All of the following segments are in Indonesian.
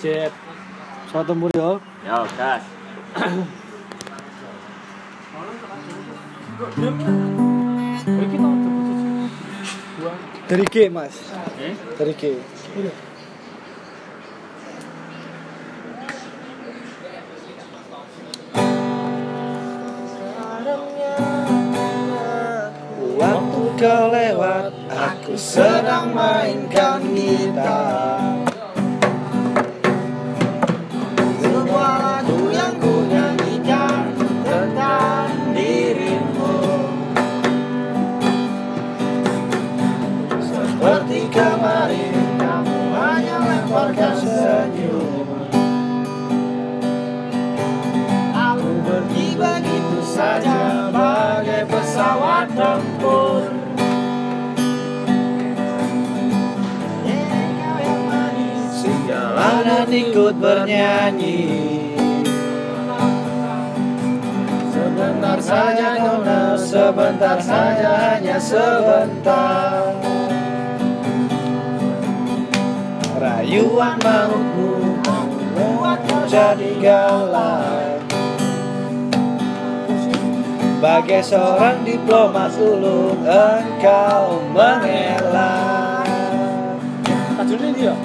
Sip. Pesawat tempur ya. Yo, gas. Dari G, Mas. Eh? Dari G. Waktu kau lewat, aku sedang mainkan gitar. Jalanan ikut bernyanyi. Sebentar saja nona, sebentar saja hanya sebentar. Rayuan mautmu membuatku jadi galak. Bagai seorang diplomat ulung engkau mengelak. Ya.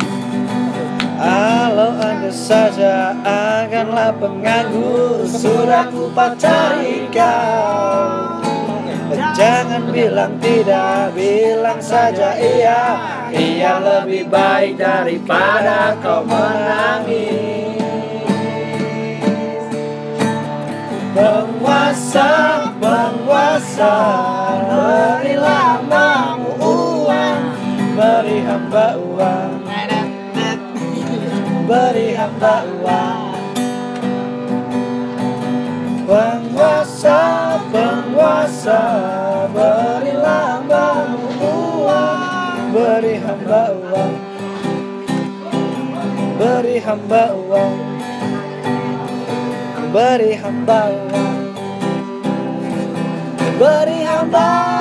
Saja akanlah penganggur Sudah ku pacari kau. Jangan bilang tidak, bilang saja iya. Iya lebih baik daripada kau menangis. Penguasa, penguasa Berilah hambamu uang. Beri hamba uang Beri hamba uang. Penguasa, penguasa Berilah hambamu uang. Beri hamba uang. Beri hamba uang. Beri hamba uang. Beri hamba uang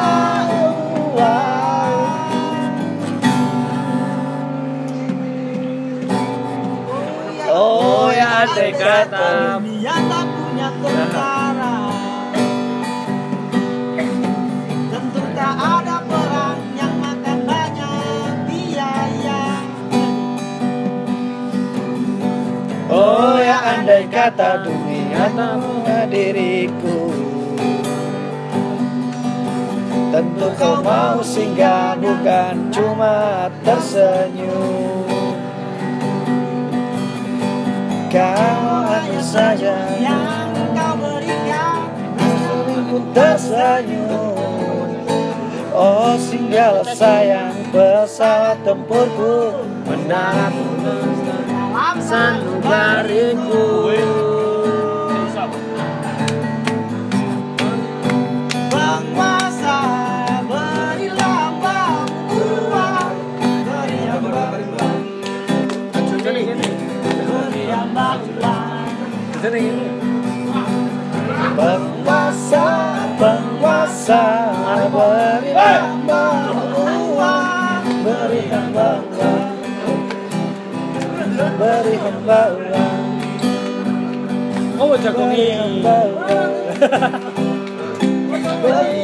andai kata Dunia tak punya tentara. Tentu tak ada perang yang makan banyak biaya. Oh ya andai kata dunia tak punya diriku. Tentu kau mau singgah bukan cuma tersenyum Kau hanya saja Yang kau berikan. Seringku tersenyum Oh singgahlah sayang pesawat tempurku. Mendarat dalam sanubariku Uang Penguasa, penguasa Beri hamba uang Beri hamba uang Beri hamba uang Oh, jago nih. Beri